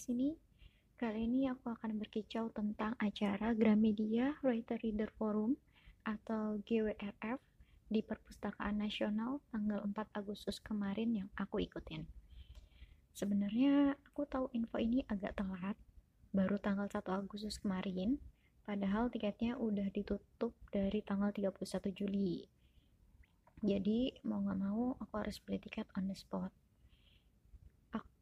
sini. Kali ini aku akan berkicau tentang acara Gramedia Writer Reader Forum atau GWRF di Perpustakaan Nasional tanggal 4 Agustus kemarin yang aku ikutin. Sebenarnya aku tahu info ini agak telat, baru tanggal 1 Agustus kemarin, padahal tiketnya udah ditutup dari tanggal 31 Juli. Jadi mau gak mau aku harus beli tiket on the spot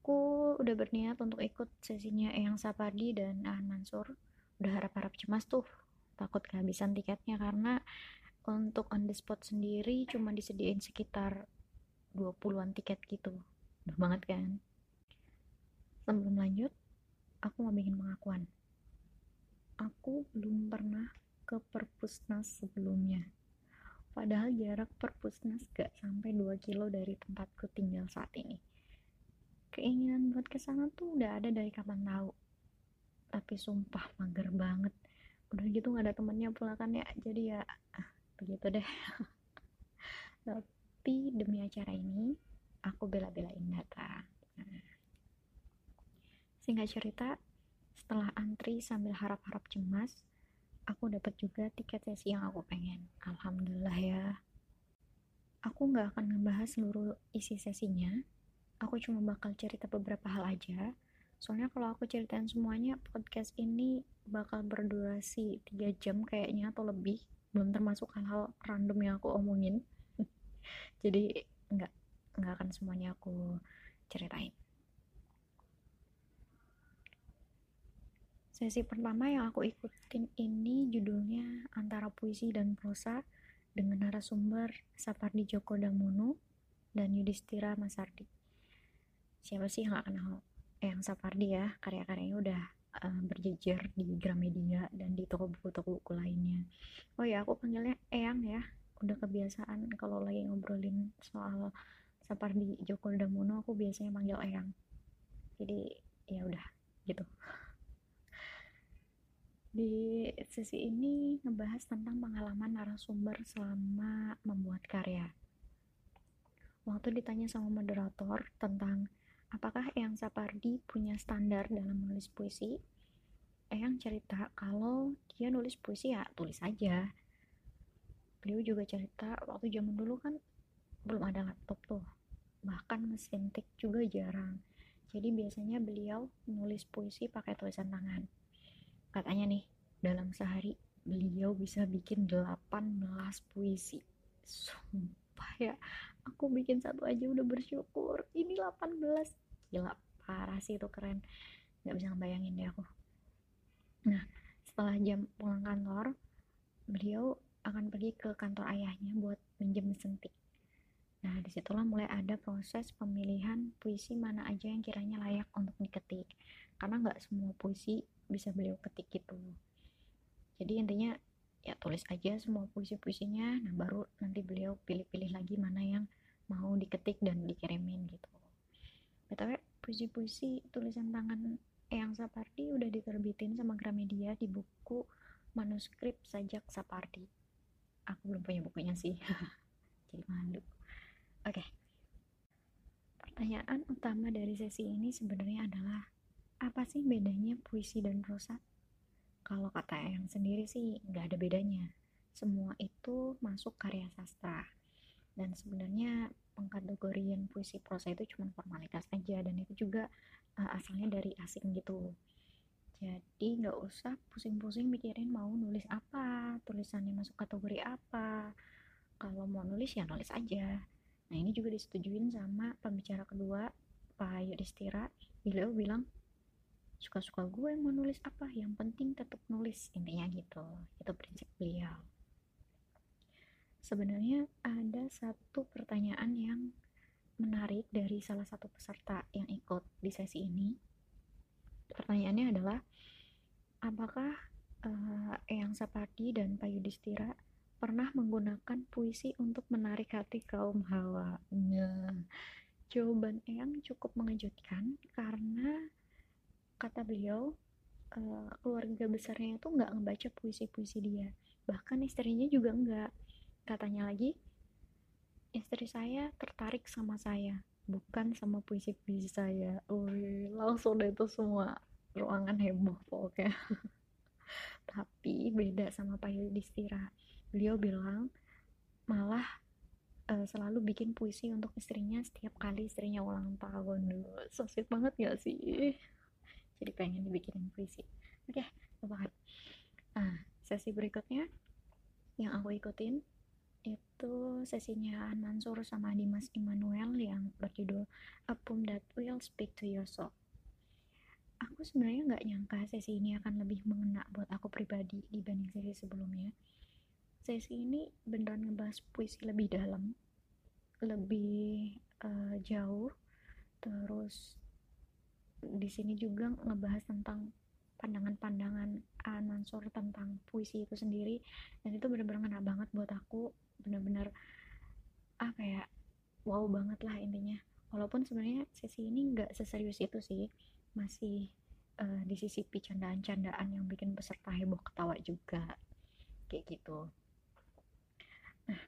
aku udah berniat untuk ikut sesinya Eyang Sapardi dan Aan Mansur. Udah harap-harap cemas tuh takut kehabisan tiketnya karena untuk on the spot sendiri cuma disediain sekitar 20-an tiket gitu. Udah banget kan? Sebelum lanjut aku mau bikin pengakuan. Aku belum pernah ke perpusnas sebelumnya. Padahal jarak perpusnas gak sampai 2 kilo dari tempatku tinggal saat ini keinginan buat ke sana tuh udah ada dari kapan tahu. Tapi sumpah mager banget. Udah gitu nggak ada temennya pula kan ya jadi ya ah, begitu deh. Tapi demi acara ini aku bela-belain datang nah. singkat cerita setelah antri sambil harap-harap cemas aku dapat juga tiket sesi yang aku pengen. Alhamdulillah ya. Aku nggak akan ngebahas seluruh isi sesinya aku cuma bakal cerita beberapa hal aja. Soalnya kalau aku ceritain semuanya podcast ini bakal berdurasi 3 jam kayaknya atau lebih. Belum termasuk hal-hal random yang aku omongin. Jadi nggak nggak akan semuanya aku ceritain. Sesi pertama yang aku ikutin ini judulnya antara puisi dan prosa dengan narasumber Sapardi Djoko Damono dan Yudhistira Masardi siapa sih yang gak kenal? Eyang Sapardi ya karya-karyanya udah uh, berjejer di Gramedia dan di toko buku-toko buku lainnya. Oh ya aku panggilnya Eyang ya. Udah kebiasaan kalau lagi ngobrolin soal Sapardi Djoko Damono aku biasanya manggil Eyang. Jadi ya udah gitu. Di sesi ini ngebahas tentang pengalaman narasumber selama membuat karya. Waktu ditanya sama moderator tentang apakah Eyang Sapardi punya standar dalam menulis puisi? Eyang cerita kalau dia nulis puisi ya tulis aja. Beliau juga cerita waktu zaman dulu kan belum ada laptop tuh. Bahkan mesin tik juga jarang. Jadi biasanya beliau nulis puisi pakai tulisan tangan. Katanya nih, dalam sehari beliau bisa bikin 18 puisi. Sumpah ya, aku bikin satu aja udah bersyukur. Ini 18 gila parah sih itu keren. Nggak bisa ngebayangin deh aku. Nah setelah jam pulang kantor beliau akan pergi ke kantor ayahnya buat minjem mesin tik nah di situlah mulai ada proses pemilihan puisi mana aja yang kiranya layak untuk diketik. Karena nggak semua puisi bisa beliau ketik gitu. Jadi intinya ya tulis aja semua puisi-puisinya. Nah baru nanti beliau pilih-pilih lagi mana yang mau diketik dan dikirimin gitu. Btw puisi-puisi tulisan tangan Eyang Sapardi udah diterbitin sama Gramedia di buku manuskrip sajak Sapardi. Aku belum punya bukunya sih. Jadi malu. Oke. Okay. pertanyaan utama dari sesi ini sebenarnya adalah apa sih bedanya puisi dan prosa kalau kata yang sendiri sih nggak ada bedanya. Semua itu masuk karya sastra. Dan sebenarnya pengkategorian puisi prosa itu cuma formalitas aja dan itu juga uh, asalnya dari asing gitu. Jadi nggak usah pusing-pusing mikirin mau nulis apa tulisannya masuk kategori apa. Kalau mau nulis ya nulis aja. Nah ini juga disetujuin sama pembicara kedua Pak Yudhistira beliau bilang suka-suka gue mau nulis apa yang penting tetap nulis intinya gitu itu prinsip beliau sebenarnya ada satu pertanyaan yang menarik dari salah satu peserta yang ikut di sesi ini. Pertanyaannya adalah, apakah uh, Eyang Sapardi dan Pak Yudhistira pernah menggunakan puisi untuk menarik hati kaum hawa? Nah, jawaban Eyang cukup mengejutkan karena kata beliau uh, keluarga besarnya itu nggak ngebaca puisi-puisi dia, bahkan istrinya juga nggak. Katanya lagi, istri saya tertarik sama saya, bukan sama puisi-puisi saya. Ui, langsung deh itu semua ruangan heboh pokoknya. Tapi beda sama Pak Yudhistira. Beliau bilang malah uh, selalu bikin puisi untuk istrinya setiap kali istrinya ulang tahun. So sweet banget gak sih jadi pengen dibikinin puisi. Oke okay, nah sesi berikutnya yang aku ikutin itu sesinya Mansur sama Dimas Immanuel yang berjudul A Poem That Will Speak to Your Soul. Aku sebenarnya nggak nyangka sesi ini akan lebih mengena buat aku pribadi dibanding sesi sebelumnya. Sesi ini beneran ngebahas puisi lebih dalam lebih uh, jauh terus di sini juga ngebahas tentang pandangan-pandangan Mansur tentang puisi itu sendiri. Dan itu bener-bener ngena banget buat aku. Bener-bener apa ya wow banget lah intinya. Walaupun sebenarnya sesi ini nggak seserius itu sih. Masih uh, disisipi candaan-candaan yang bikin peserta heboh ketawa juga. Kayak gitu. Nah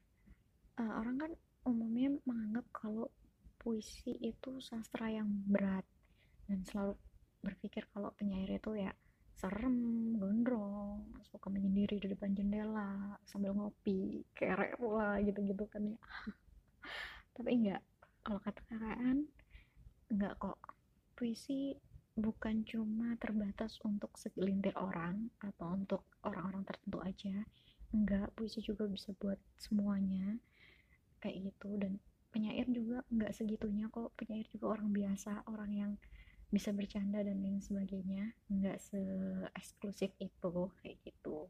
uh, orang kan umumnya menganggap kalau puisi itu sastra yang berat dan selalu berpikir kalau penyair itu ya serem, gondrong, suka menyendiri di depan jendela sambil ngopi, kerek pula gitu-gitu kan ya. Tapi enggak, kalau kata kakak enggak kok. Puisi bukan cuma terbatas untuk segelintir orang atau untuk orang-orang tertentu aja enggak puisi juga bisa buat semuanya kayak gitu dan penyair juga enggak segitunya kok penyair juga orang biasa orang yang bisa bercanda dan lain sebagainya. Enggak se eksklusif itu kayak gitu.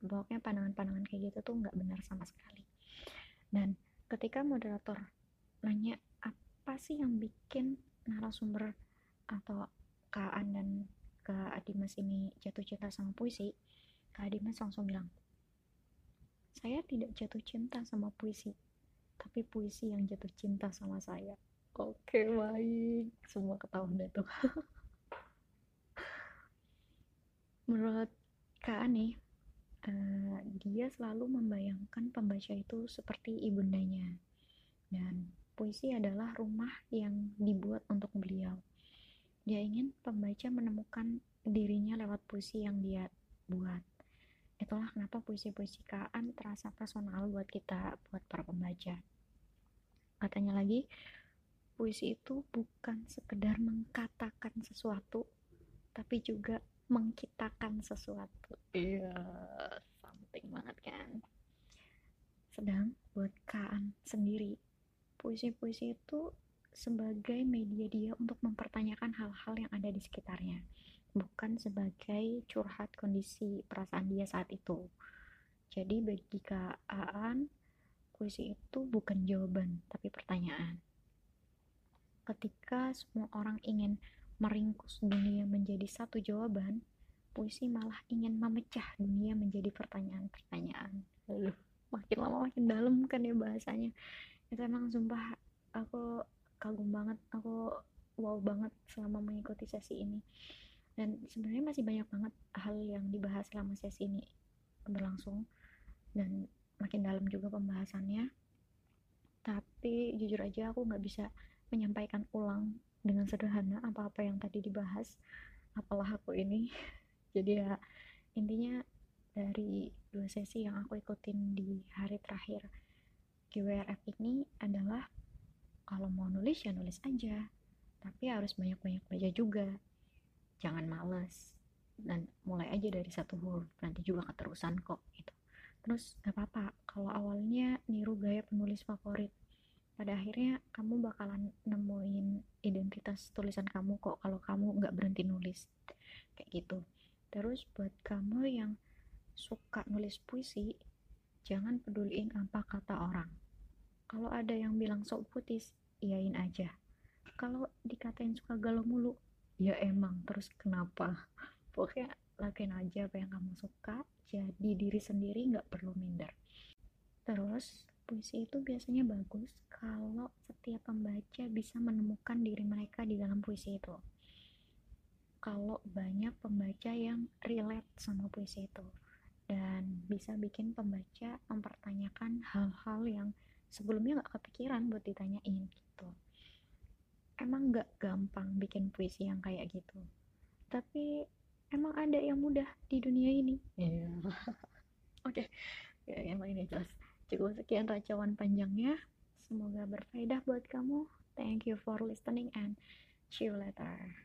Pokoknya pandangan-pandangan kayak gitu tuh enggak benar sama sekali. Dan ketika moderator nanya apa sih yang bikin narasumber atau Kak An dan Kak Adimas ini jatuh cinta sama puisi, Kak Adimas langsung bilang, saya tidak jatuh cinta sama puisi, tapi puisi yang jatuh cinta sama saya. Oke, baik. Semua ketahuan deh tuh. Menurut Kak Ani, uh, dia selalu membayangkan pembaca itu seperti ibundanya. Dan puisi adalah rumah yang dibuat untuk beliau dia ingin pembaca menemukan dirinya lewat puisi yang dia buat. Itulah kenapa puisi-puisi Kaan terasa personal buat kita, buat para pembaca. Katanya lagi, puisi itu bukan sekedar mengkatakan sesuatu, tapi juga mengkitakan sesuatu. Iya, something banget kan. Sedang buat Kaan sendiri, puisi-puisi itu sebagai media dia untuk mempertanyakan hal-hal yang ada di sekitarnya, bukan sebagai curhat kondisi perasaan dia saat itu. Jadi bagi Kak Aan, puisi itu bukan jawaban, tapi pertanyaan. Ketika semua orang ingin meringkus dunia menjadi satu jawaban, puisi malah ingin memecah dunia menjadi pertanyaan-pertanyaan. Lalu makin lama makin dalam kan ya bahasanya. Itu emang sumpah aku kagum banget aku wow banget selama mengikuti sesi ini dan sebenarnya masih banyak banget hal yang dibahas selama sesi ini berlangsung dan makin dalam juga pembahasannya tapi jujur aja aku nggak bisa menyampaikan ulang dengan sederhana apa-apa yang tadi dibahas apalah aku ini. Jadi ya intinya dari dua sesi yang aku ikutin di hari terakhir QRF ini adalah kalau mau nulis ya nulis aja. Tapi harus banyak-banyak baca juga. Jangan males. Dan mulai aja dari satu huruf nanti juga keterusan kok gitu. Terus gak apa-apa. Kalau awalnya niru gaya penulis favorit pada akhirnya kamu bakalan nemuin identitas tulisan kamu kok kalau kamu nggak berhenti nulis. Kayak gitu. Terus buat kamu yang suka nulis puisi jangan peduliin apa kata orang. Kalau ada yang bilang sok putis iyain aja. Kalau dikatain suka galau mulu ya emang. Terus kenapa? Pokoknya lakuin aja apa yang kamu suka jadi diri sendiri nggak perlu minder. Terus puisi itu biasanya bagus kalau setiap pembaca bisa menemukan diri mereka di dalam puisi itu. Kalau banyak pembaca yang relate sama puisi itu dan bisa bikin pembaca mempertanyakan hal-hal yang sebelumnya nggak kepikiran buat ditanyain gitu. Emang gak gampang bikin puisi yang kayak gitu. Tapi emang ada yang mudah di dunia ini. Iya. Oke. Ya emang ini jelas cukup sekian racauan panjangnya. Semoga berfaedah buat kamu. Thank you for listening and see you later